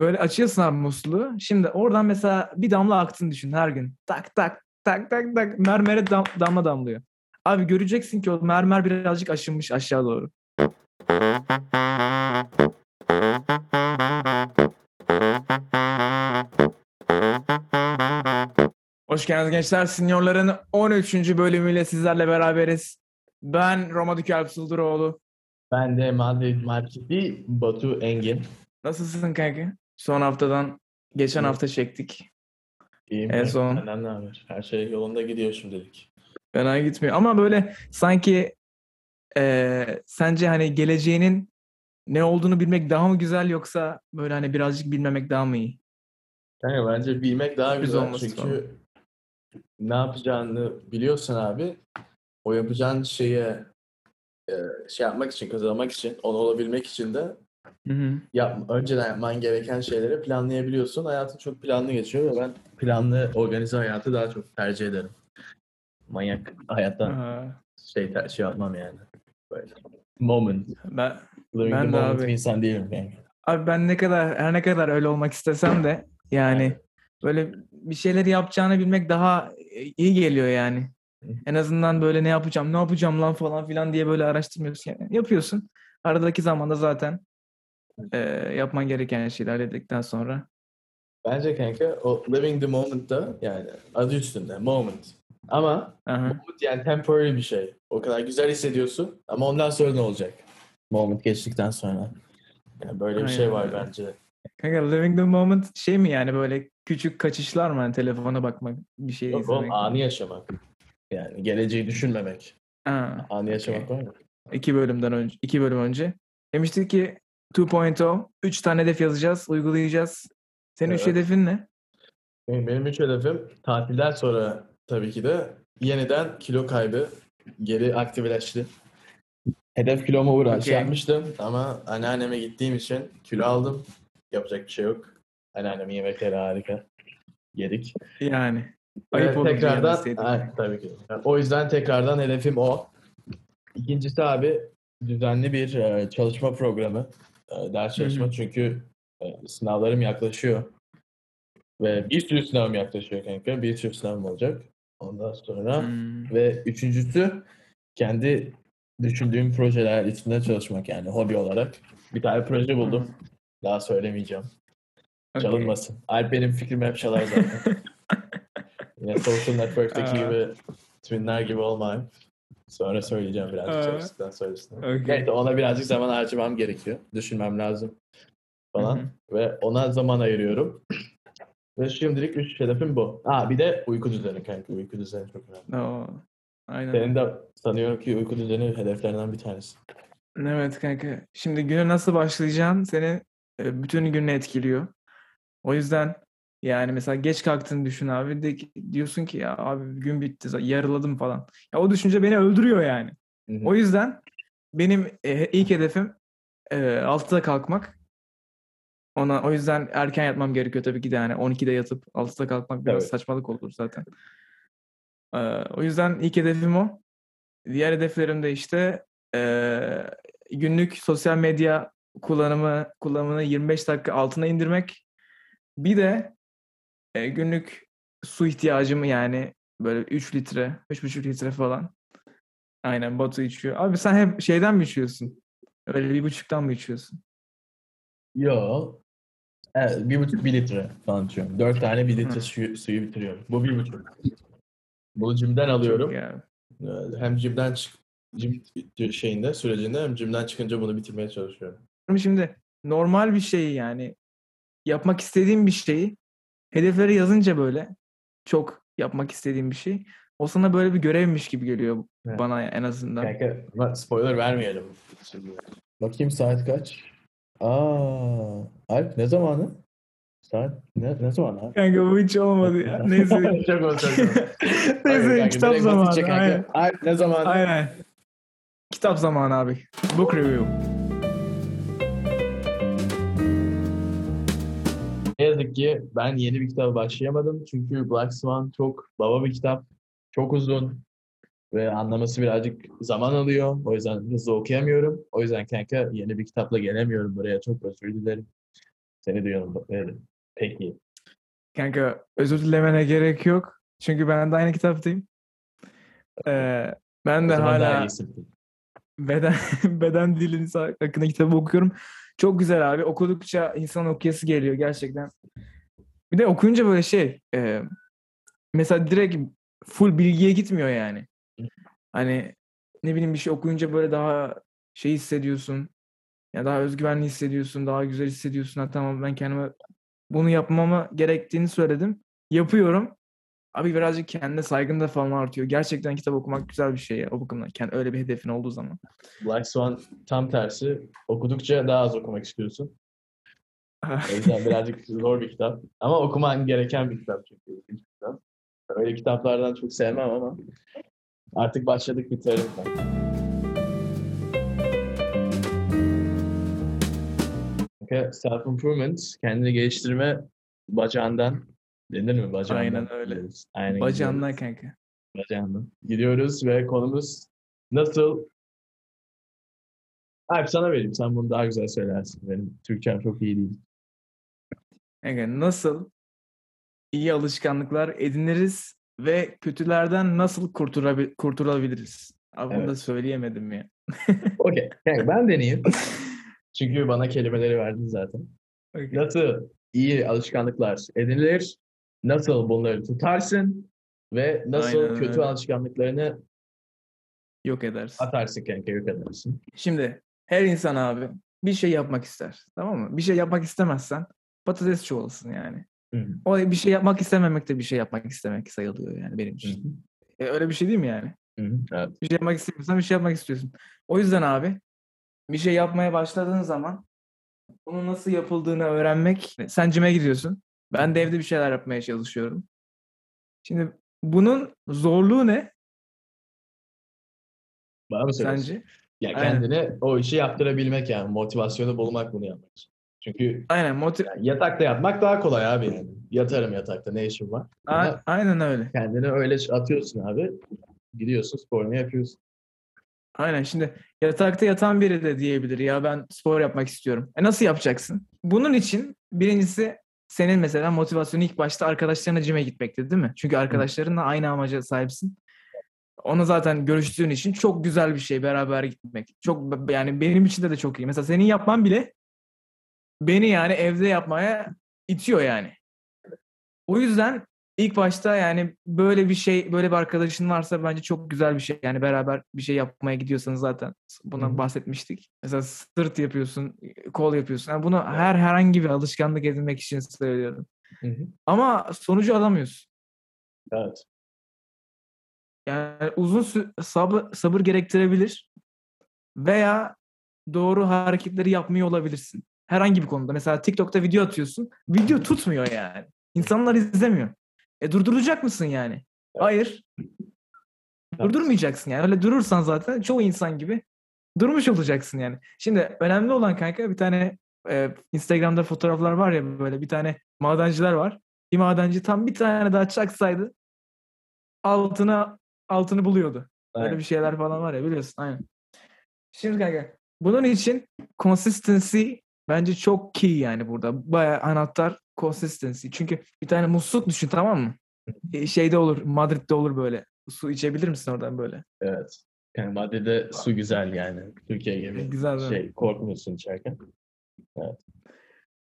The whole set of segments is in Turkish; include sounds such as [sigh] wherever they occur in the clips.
Böyle açıyorsun abi musluğu. Şimdi oradan mesela bir damla aktığını düşün her gün. Tak tak tak tak tak mermere dam, damla damlıyor. Abi göreceksin ki o mermer birazcık aşınmış aşağı doğru. Hoş geldiniz gençler. Seniorların 13. bölümüyle sizlerle beraberiz. Ben Roma Dükü Alp Sıldıroğlu. Ben de Madrid Market'i Batu Engin. Nasılsın kanka? Son haftadan geçen İyi. hafta çektik. İyiyim. En son- Senden ne haber? Her şey yolunda gidiyor şimdilik. Fena gitmiyor. Ama böyle sanki eee, sence hani geleceğinin ne olduğunu bilmek daha mı güzel yoksa böyle hani birazcık bilmemek daha mı iyi? Kanka bence bilmek daha Sürpriz güzel çünkü falan. ne yapacağını biliyorsun abi. O yapacağın şeye e, şey yapmak için, kazanmak için, onu olabilmek için de Hı hı. yap, önceden yapman gereken şeyleri planlayabiliyorsun. Hayatın çok planlı geçiyor ve ben planlı, organize hayatı daha çok tercih ederim. Manyak hayattan Aha. şey, ter- şey yapmam yani. Böyle. Moment. Ben, Living Ben the de moment abi. insan değilim kanka. abi ben ne kadar her ne kadar öyle olmak istesem de yani böyle bir şeyleri yapacağını bilmek daha iyi geliyor yani. En azından böyle ne yapacağım, ne yapacağım lan falan filan diye böyle araştırmıyorsun. Yani yapıyorsun. Aradaki zamanda zaten eee, yapman gereken şeyleri hallettikten sonra. Bence kanka o living the moment'ta yani adı üstünde moment. Ama Aha. moment yani temporary bir şey. O kadar güzel hissediyorsun ama ondan sonra ne olacak? Moment geçtikten sonra. Yani böyle bir şey Aynen var bence. Kanka living the moment şey mi yani böyle küçük kaçışlar mı? Hani telefona bakmak, bir şey Yok izlemek. oğlum anı yaşamak. Yani geleceği düşünmemek. Ha, Anı yaşamak okey. var mı? iki bölümden önce, iki bölüm önce. Demiştik ki 2.0, 3 tane hedef yazacağız, uygulayacağız. Senin üç Evet. hedefin ne? Benim, benim üç hedefim tatilden sonra tabii ki de yeniden kilo kaybı geri aktifleşti. Hedef kiloma uğraş Okey. yapmıştım ama anneanneme gittiğim için kilo aldım. Yapacak bir şey yok. Anneannemin yemekleri harika. Yedik. Yani. Ayıp olur tekrardan. Ay, tabii ki. O yüzden tekrardan hedefim o. İkincisi abi düzenli bir e, çalışma programı. E, ders çalışma Hı hı. çünkü e, sınavlarım yaklaşıyor. Ve bir sürü sınavım yaklaşıyor kanka. Bir sürü sınavım olacak. Ondan sonra Hmm. ve üçüncüsü kendi düşündüğüm projeler içinde çalışmak yani hobi olarak. Bir tane proje buldum. Daha söylemeyeceğim. Okey. Çalınmasın. Alp benim fikrimi hep çalar zaten. [laughs] Yine Social Network'taki gibi twinler gibi olmayın. Sonra söyleyeceğim birazcık Aa. çalıştıktan sonrasında. Okey. Neyse ona birazcık zaman harcamam gerekiyor. Düşünmem lazım falan. Hı hı. Ve ona zaman ayırıyorum. Ve şimdilik üç hedefim bu. Aa bir de uyku düzeni kanka. Uyku düzeni çok önemli. Oo, Aynen. Senin de sanıyorum ki uyku düzeni hedeflerinden bir tanesi. Evet kanka. Şimdi güne nasıl başlayacağın seni e, bütün gününü etkiliyor. O yüzden yani mesela geç kalktığını düşün abi de diyorsun ki ya abi gün bitti yarıladım falan. Ya o düşünce beni öldürüyor yani. Hı hı. O yüzden benim e, ilk hedefim e, 6'da kalkmak. Ona o yüzden erken yatmam gerekiyor tabii ki de yani 12'de yatıp 6'da kalkmak biraz Evet. saçmalık olur zaten. E, o yüzden ilk hedefim o. Diğer hedeflerim de işte e, günlük sosyal medya kullanımı kullanımını 25 dakika altına indirmek. Bir de e, günlük su ihtiyacımı yani böyle 3 litre, 3,5 litre falan. Aynen Batu içiyor. Abi sen hep şeyden mi içiyorsun? Öyle bir buçuktan mı içiyorsun? Yo. Evet, bir buçuk bir litre falan içiyorum. Dört tane bir litre suyu, suyu bitiriyorum. Bu bir buçuk. Bunu cimden alıyorum. Ee, Hem cimden çık cim şeyinde sürecinde hem cimden çıkınca bunu bitirmeye çalışıyorum. Şimdi normal bir şeyi yani yapmak istediğim bir şeyi hedefleri yazınca böyle çok yapmak istediğim bir şey o sana böyle bir görevmiş gibi geliyor Evet. bana en azından. Kanka ama spoiler vermeyelim. Şimdi. Bakayım saat kaç? Aa, Alp ne zamanı? Saat ne, ne zaman abi? Kanka bu hiç olmadı ya. [laughs] Neyse. çok olsun. [laughs] Neyse kitap zamanı. Aynen. Alp ne zaman? Aynen. Kitap zamanı abi. Book review. Ki ben yeni bir kitaba başlayamadım. Çünkü Black Swan çok baba bir kitap. Çok uzun. Ve anlaması birazcık zaman alıyor. O yüzden hızlı okuyamıyorum. O yüzden kanka yeni bir kitapla gelemiyorum buraya. Çok özür dilerim. Seni. Evet. Peki. Kanka özür dilemene gerek yok. Çünkü ben de aynı kitaptayım. Ee, ben de hala beden [laughs] beden dilinin hakkında kitabı okuyorum. Çok güzel abi. Okudukça insan okuyası geliyor gerçekten. Bir de okuyunca böyle şey e, mesela direkt full bilgiye gitmiyor yani. Hani ne bileyim bir şey okuyunca böyle daha şey hissediyorsun. Ya daha özgüvenli hissediyorsun, daha güzel hissediyorsun. Ha, tamam ben kendime bunu yapmama gerektiğini söyledim. Yapıyorum. Abi birazcık kendine saygın da falan artıyor. Gerçekten kitap okumak güzel bir şey ya o bakımdan. Kendi öyle bir hedefin olduğu zaman. Black Swan tam tersi. Okudukça daha az okumak istiyorsun. [laughs] O yüzden birazcık zor bir kitap. Ama okuman gereken bir kitap çünkü. bir kitap. Öyle kitaplardan çok sevmem ama artık başladık bitirelim. Self-improvement, kendini geliştirme bacağından denir mi? Bacağından. Aynen öyle. diyoruz. Aynen Bacağından gidiyoruz. kanka. Bacağından. Gidiyoruz ve konumuz nasıl Alp sana vereyim. Sen bunu daha güzel söylersin. Benim Türkçem çok iyi değil. Kanka nasıl iyi alışkanlıklar ediniriz ve kötülerden nasıl kurtulabi- kurtulabiliriz? Abi bunu da Evet. söyleyemedim ya. [laughs] Okey. Yani ben deneyeyim. Çünkü bana kelimeleri verdin zaten. Okey. Nasıl iyi alışkanlıklar edinilir? Nasıl bunları tutarsın? Ve nasıl Aynen kötü öyle. alışkanlıklarını Yok edersin. atarsın kanka yok edersin. Şimdi her insan abi bir şey yapmak ister. Tamam mı? Bir şey yapmak istemezsen patates çoğalsın yani. Hı hı. O bir şey yapmak istememek de bir şey yapmak istemek sayılıyor yani benim için. E, öyle bir şey değil mi yani? hı. Hı hı. Evet. Bir şey yapmak istemiyorsan bir şey yapmak istiyorsun. O yüzden abi bir şey yapmaya başladığın zaman bunun nasıl yapıldığını öğrenmek. Sen cime gidiyorsun. Ben de evde bir şeyler yapmaya çalışıyorum. Şimdi bunun zorluğu ne Bana mı söylüyorsun? sence? Ya Aynen. kendine o işi yaptırabilmek yani. Motivasyonu bulmak bunu yapmak. Çünkü Aynen motiv yani yatakta yatmak daha kolay abi yani. Yatarım yatakta ne işim var. A- Ama aynen öyle. kendini öyle atıyorsun abi. Gidiyorsun sporunu yapıyorsun. Aynen şimdi yatakta yatan biri de diyebilir ya ben spor yapmak istiyorum. E nasıl yapacaksın? Bunun için birincisi senin mesela motivasyonu ilk başta arkadaşlarına cime gitmekti değil mi? Çünkü arkadaşlarınla aynı amaca sahipsin. Onu zaten görüştüğün için çok güzel bir şey beraber gitmek. Çok yani benim için de de çok iyi. Mesela senin yapman bile beni yani evde yapmaya itiyor yani. O yüzden ilk başta yani böyle bir şey, böyle bir arkadaşın varsa bence çok güzel bir şey. Yani beraber bir şey yapmaya gidiyorsanız zaten bundan Hı hı. bahsetmiştik. Mesela sırt yapıyorsun, kol yapıyorsun. Yani bunu her herhangi bir alışkanlık edinmek için söylüyorum. Hı hı. Ama sonucu alamıyorsun. Evet. Yani uzun sü- sabır, sabır gerektirebilir veya doğru hareketleri yapmıyor olabilirsin. Herhangi bir konuda. Mesela TikTok'ta video atıyorsun. Video tutmuyor yani. İnsanlar izlemiyor. E durduracak mısın yani? Hayır. Durdurmayacaksın yani. Öyle durursan zaten çoğu insan gibi durmuş olacaksın yani. Şimdi önemli olan kanka bir tane e, Instagram'da fotoğraflar var ya böyle bir tane madenciler var. Bir madenci tam bir tane daha çaksaydı altına altını buluyordu. Böyle Aynen. bir şeyler falan var ya biliyorsun. Aynen. Şimdi kanka bunun için consistency bence çok key yani burada. Bayağı anahtar consistency. Çünkü bir tane musluk düşün tamam mı? E, şeyde olur, Madrid'de olur böyle. Su içebilir misin oradan böyle? Evet. Yani Madrid'de su güzel yani. Türkiye gibi. Güzel değil mi? Şey korkmuyorsun içerken.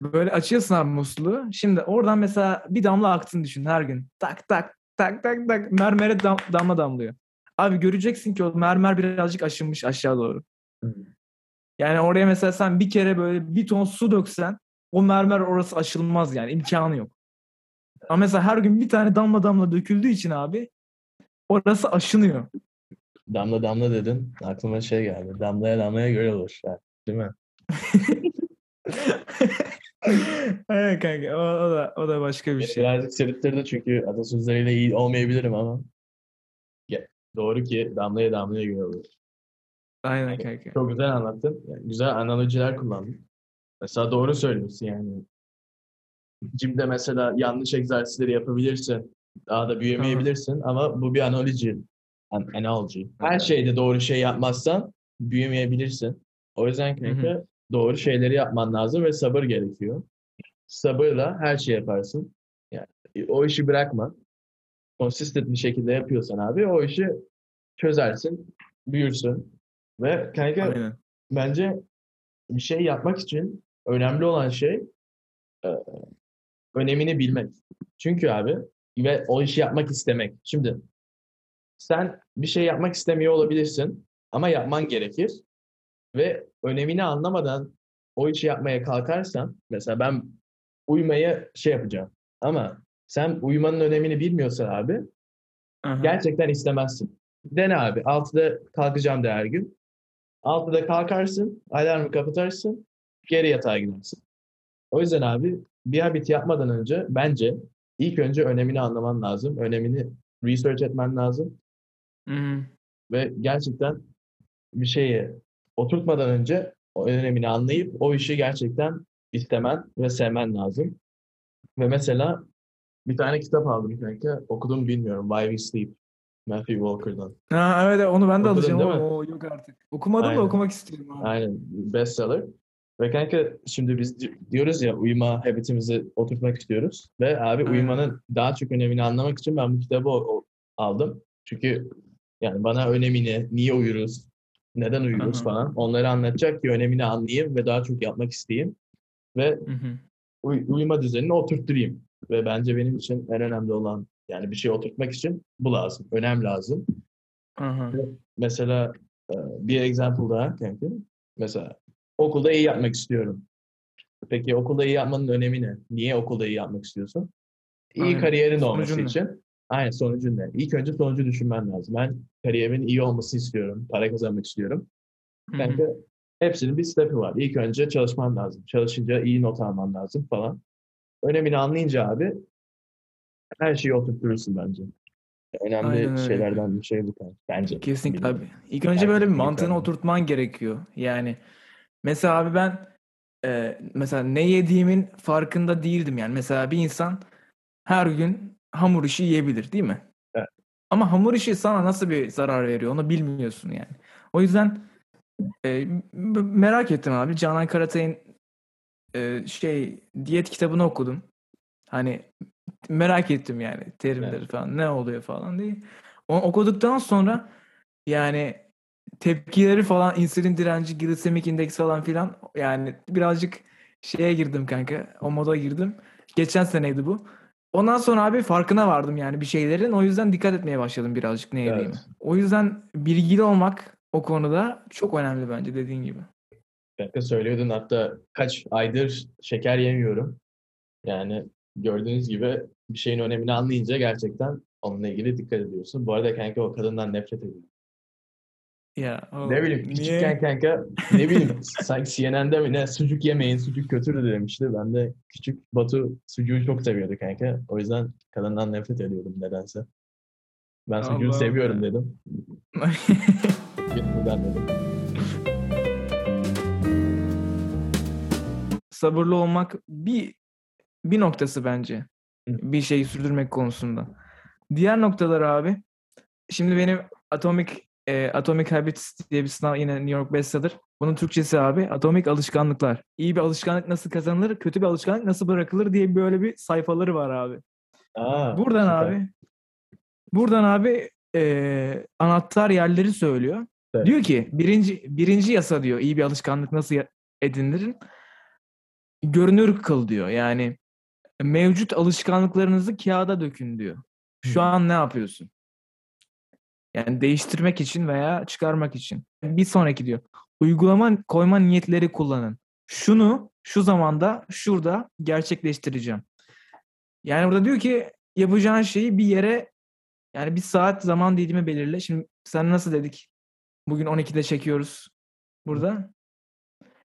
Böyle açıyorsun abi musluğu. Şimdi oradan mesela bir damla aktığını düşün her gün. Tak tak tak tak tak mermere dam- damla damlıyor. Abi göreceksin ki o mermer birazcık aşınmış aşağı doğru. Yani oraya mesela sen bir kere böyle bir ton su döksen o mermer orası aşılmaz yani imkanı yok. Ama mesela her gün bir tane damla damla döküldüğü için abi orası aşınıyor. Damla damla dedin. Aklıma şey geldi. Damlaya damlaya göl olur. Yani, değil mi? [laughs] Aynen kanka o, o da o da başka bir şey. Birazcık sırıttırdı çünkü atasözleriyle iyi olmayabilirim ama doğru ki damlaya damlaya göl olur. Aynen kanka. Çok güzel anlattın. Yani güzel analojiler kullandın. Mesela doğru söylüyorsun yani. Cimde mesela yanlış egzersizleri yapabilirsin. Daha da büyümeyebilirsin ama bu bir analoji. An analogy. Her şeyde doğru şey yapmazsan büyümeyebilirsin. O yüzden kanka doğru şeyleri yapman lazım ve sabır gerekiyor. sabırla her şey yaparsın. Yani o işi bırakma. Consistent bir şekilde yapıyorsan abi o işi çözersin, büyürsün. Ve kanka Aynen. bence bir şey yapmak için önemli olan şey e, önemini bilmek. Çünkü abi ve o işi yapmak istemek. Şimdi sen bir şey yapmak istemiyor olabilirsin ama yapman gerekir. Ve önemini anlamadan o işi yapmaya kalkarsan mesela ben uyumaya şey yapacağım. Ama sen uyumanın önemini bilmiyorsan abi Aha. gerçekten istemezsin. Dene abi. 6'da kalkacağım de her gün. 6'da kalkarsın, alarmı kapatarsın, geri yatağa gidersin. O yüzden abi bir habit yapmadan önce bence ilk önce önemini anlaman lazım. Önemini research etmen lazım. Hı hı. Ve gerçekten bir şeyi oturtmadan önce o önemini anlayıp o işi gerçekten istemen ve sevmen lazım. Ve mesela bir tane kitap aldım kanka. Okudum bilmiyorum. Why We Sleep. Matthew Walker'dan. Ha, evet onu ben de Okudun alacağım değil ama mi? o yok artık. Okumadım Aynen. da okumak istiyorum abi. Aynen. Bestseller. Ve kanka şimdi biz di- diyoruz ya uyuma habitimizi oturtmak istiyoruz. Ve abi uyumanın daha çok önemini anlamak için ben bu kitabı aldım. Çünkü yani bana önemini, niye uyuruz, neden Aha. falan onları anlatacak ki önemini anlayayım ve daha çok yapmak isteyeyim. Ve uy- uyuma düzenini oturtturayım. Ve bence benim için en önemli olan yani bir şey oturtmak için bu lazım. Önem lazım. Aha. Mesela bir example daha kanka. Mesela okulda iyi yapmak istiyorum. Peki okulda iyi yapmanın önemi ne? Niye okulda iyi yapmak istiyorsun? İyi Aynen. kariyerin Sonucun olması ne? için. Aynen sonucun ne? İlk önce sonucu düşünmen lazım. Ben kariyerimin iyi olmasını istiyorum. Para kazanmak istiyorum. Kanka hepsinin bir step'i var. İlk önce çalışman lazım. Çalışınca iyi not alman lazım falan. Önemini anlayınca abi her şeyi oturturursun bence. Önemli Aynen öyle. şeylerden bir şey bu. Bence. Kesinlikle Bilmiyorum. abi. İlk önce böyle bir mantığını oturtman gerekiyor. Yani mesela abi ben e, mesela ne yediğimin farkında değildim yani. Mesela bir insan her gün hamur işi yiyebilir değil mi? Evet. Ama hamur işi sana nasıl bir zarar veriyor onu bilmiyorsun yani. O yüzden e, merak ettim abi. Canan Karatay'ın e, şey diyet kitabını okudum. Hani merak ettim yani terimleri Evet. falan ne oluyor falan diye. Onu okuduktan sonra yani tepkileri falan insülin direnci, glisemik indeks falan filan yani birazcık şeye girdim kanka. O moda girdim. Geçen seneydi bu. Ondan sonra abi farkına vardım yani bir şeylerin. O yüzden dikkat etmeye başladım birazcık ne Evet. yediğimi. O yüzden bilgili olmak o konuda çok önemli bence dediğin gibi. Kanka söylüyordun hatta kaç aydır şeker yemiyorum. Yani gördüğünüz gibi bir şeyin önemini anlayınca gerçekten onunla ilgili dikkat ediyorsun. Bu arada kanka o kadından nefret ediyorum. Ya o- Ne bileyim niye? küçükken kanka ne bileyim [laughs] sanki CNN'de mi ne sucuk yemeyin sucuk kötüdür demişti. Ben de küçük Batu sucuğu çok seviyordu kanka. O yüzden kadından nefret ediyordum nedense. Ben sucuğu Allah'ım seviyorum ya. dedim. [laughs] Neden dedim. sabırlı olmak bir bir noktası bence. Bir şeyi sürdürmek konusunda. Diğer noktalar abi. Şimdi benim Atomic e, Atomic Habits diye bir sınav yine New York bestseller. Bunun Türkçesi abi Atomik Alışkanlıklar. İyi bir alışkanlık nasıl kazanılır, kötü bir alışkanlık nasıl bırakılır diye böyle bir sayfaları var abi. Aa, Buradan süper. abi buradan abi e, anahtar yerleri söylüyor. Evet. Diyor ki birinci birinci yasa diyor iyi bir alışkanlık nasıl edinilir? Görünür kıl diyor. Yani mevcut alışkanlıklarınızı kağıda dökün diyor. Şu Hı. an ne yapıyorsun? Yani değiştirmek için veya çıkarmak için. Bir sonraki diyor. Uygulama koyma niyetleri kullanın. Şunu şu zamanda şurada gerçekleştireceğim. Yani burada diyor ki yapacağın şeyi bir yere yani bir saat zaman dilimi belirle. Şimdi sen nasıl dedik? Bugün 12'de çekiyoruz burada.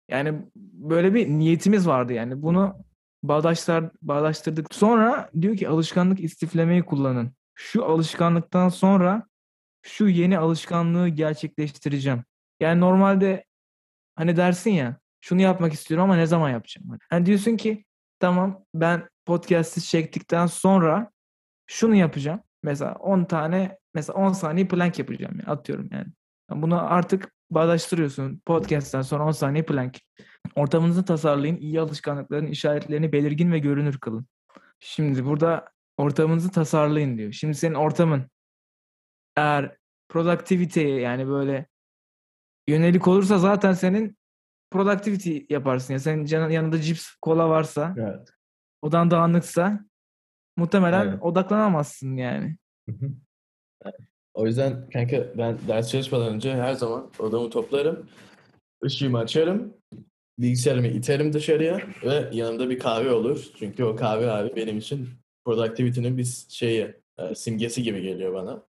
Yani böyle bir niyetimiz vardı yani. Bunu bağdaşlar, bağdaştırdık. Sonra diyor ki alışkanlık istiflemeyi kullanın. Şu alışkanlıktan sonra şu yeni alışkanlığı gerçekleştireceğim. Yani normalde hani dersin ya şunu yapmak istiyorum ama ne zaman yapacağım? Hani diyorsun ki tamam ben podcast'i çektikten sonra şunu yapacağım. Mesela 10 tane mesela 10 saniye plank yapacağım yani atıyorum yani. Bunu artık bağdaştırıyorsun. Podcast'ten sonra 10 saniye plank. Ortamınızı tasarlayın. iyi alışkanlıkların işaretlerini belirgin ve görünür kılın. Şimdi burada ortamınızı tasarlayın diyor. Şimdi senin ortamın eğer productivity'ye yani böyle yönelik olursa zaten senin productivity yaparsın. Ya senin yanında cips, kola varsa, Evet. odan dağınıksa muhtemelen Aynen. odaklanamazsın yani. O yüzden kanka ben ders çalışmadan önce her zaman odamı toplarım. ışığımı açarım. Bilgisayarımı iterim dışarıya ve yanımda bir kahve olur. Çünkü o kahve abi benim için productivity'nin bir şeyi, e, simgesi gibi geliyor bana.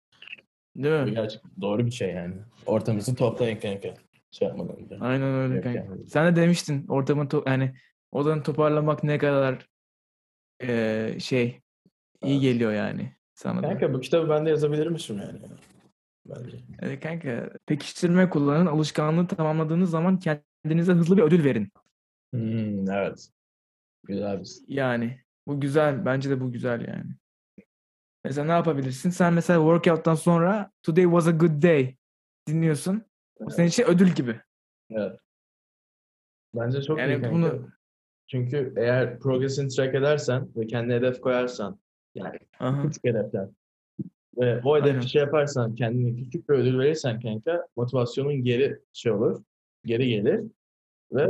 Değil Bu mi? gerçek doğru bir şey yani. Ortamınızı toplayın kanka. Şey yapmadan önce. Aynen öyle Yok kanka. yani. Sen de demiştin ortamı to- yani odanı toparlamak ne kadar eee, şey iyi Evet. geliyor yani sana da. Kanka bu kitabı ben de yazabilirmişim yani. Bence. Evet kanka pekiştirme kullanın alışkanlığı tamamladığınız zaman kendinize hızlı bir ödül verin. Hmm, evet. Güzel bir Yani bu güzel. Bence de bu güzel yani. Mesela ne yapabilirsin? Sen mesela workout'tan sonra today was a good day dinliyorsun. Bu senin için ödül gibi. Evet. Bence çok iyi Yani kanka. bunu Çünkü eğer progresini track edersen ve kendine hedef koyarsan yani Aha. küçük hedefler ve o hedefi Aynen. şey yaparsan kendine küçük bir ödül verirsen kanka motivasyonun geri şey olur geri gelir ve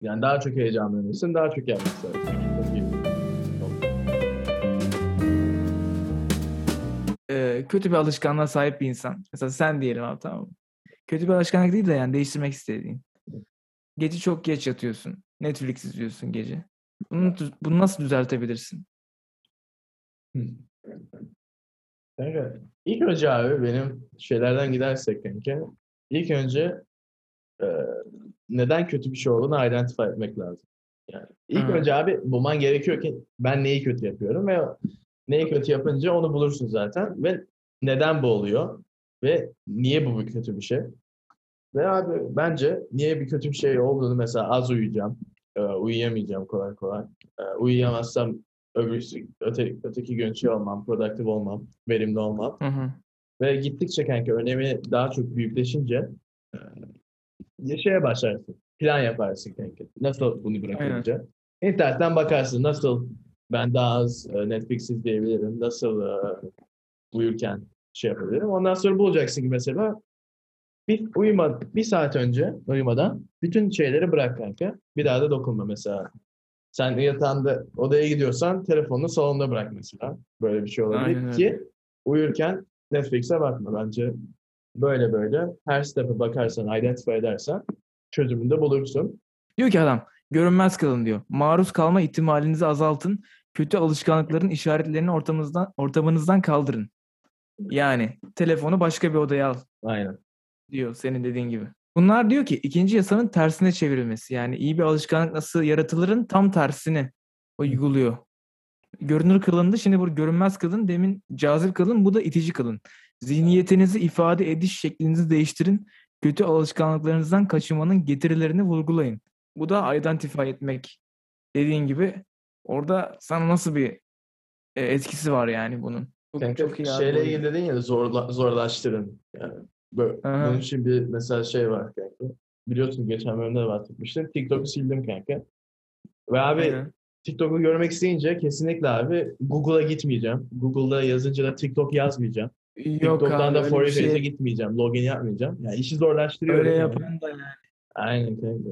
yani daha çok heyecanlanırsın daha çok yapmak istersin. Kötü bir alışkanlığa sahip bir insan. Mesela sen diyelim abi tamam mı? Kötü bir alışkanlık değil de yani değiştirmek istediğin. Gece çok geç yatıyorsun. Netflix izliyorsun gece. Bunu, bunu nasıl düzeltebilirsin? Kanka ilk önce abi benim şeylerden gidersek kanka ilk önce e, neden kötü bir şey olduğunu identify etmek lazım. Yani ilk Hı. önce abi bulman gerekiyor ki ben neyi kötü yapıyorum ve neyi kötü yapınca onu bulursun zaten ve neden bu oluyor ve niye bu bir kötü bir şey. Ve abi bence niye bir kötü bir şey olduğunu mesela az uyuyacağım, e, uyuyamayacağım kolay kolay. E, uyuyamazsam öbür, öte, öteki gün şey olmam, produktif olmam, verimli olmam. Hı hı. Ve gittikçe kanka önemi daha çok büyükleşince e, şeye başlarsın. Plan yaparsın kanka. Nasıl bunu bırakabileceğim? İnternetten bakarsın nasıl ben daha az e, Netflix izleyebilirim, nasıl e, uyurken şey yapabilirim. Ondan sonra bulacaksın ki mesela bir uyuma bir saat önce uyumadan bütün şeyleri bırak kanka. Bir daha da dokunma mesela. Sen yatağında odaya gidiyorsan telefonunu salonda bırak mesela. Böyle bir şey olabilir Aynen öyle. ki uyurken Netflix'e bakma bence. Böyle böyle her step'e bakarsan, identify edersen çözümünü de bulursun. Diyor ki adam görünmez kalın diyor. Maruz kalma ihtimalinizi azaltın. Kötü alışkanlıkların işaretlerini ortamınızdan, ortamınızdan kaldırın. Yani telefonu başka bir odaya al Aynen. diyor senin dediğin gibi. Bunlar diyor ki ikinci yasanın tersine çevrilmesi. Yani iyi bir alışkanlık nasıl yaratılırın tam tersini uyguluyor. Görünür kılındı. Şimdi bu görünmez kılın. Demin cazip kılın. Bu da itici kılın. Zihniyetinizi ifade ediş şeklinizi değiştirin. Kötü alışkanlıklarınızdan kaçınmanın getirilerini vurgulayın. Bu da identify etmek. Dediğin gibi orada sana nasıl bir e, etkisi var yani bunun. Kanka, çok iyi şeyle ilgili dedin ya zorla, zorlaştırın. Yani böyle, Aha. bunun için bir mesela şey var kanka. Biliyorsun geçen bölümde de bahsetmiştim. TikTok'u sildim kanka. Ve abi Aynen. TikTok'u görmek isteyince kesinlikle abi Google'a gitmeyeceğim. Google'da yazınca da TikTok yazmayacağım. Yok TikTok'tan abi da For şey, gitmeyeceğim. Login yapmayacağım. Yani işi zorlaştırıyor. öyle yani. yapan da yani. Aynen kanka.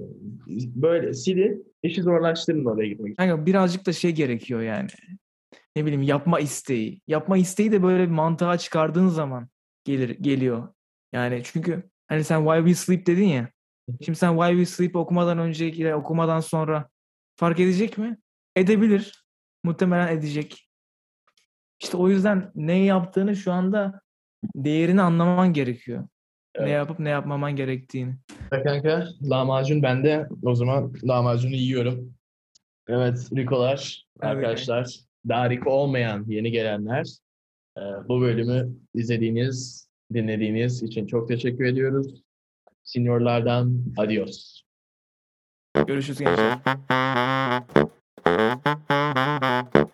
Böyle silin, işi zorlaştırın oraya gitmek için. Kanka birazcık da şey gerekiyor yani. Ne bileyim yapma isteği. Yapma isteği de böyle bir mantığa çıkardığın zaman gelir geliyor. Yani çünkü hani sen Why We Sleep dedin ya. Şimdi sen Why We Sleep okumadan önceki okumadan sonra fark edecek mi? Edebilir. Muhtemelen edecek. İşte o yüzden ne yaptığını şu anda değerini anlaman gerekiyor. Ne Evet. yapıp ne yapmaman gerektiğini. Ve kanka lahmacun bende. O zaman lahmacunu yiyorum. Evet Rikolar Hadi arkadaşlar. Daha Riko olmayan yeni gelenler. e, bu bölümü izlediğiniz, dinlediğiniz için çok teşekkür ediyoruz. Seniorlardan adios. Görüşürüz gençler. [laughs]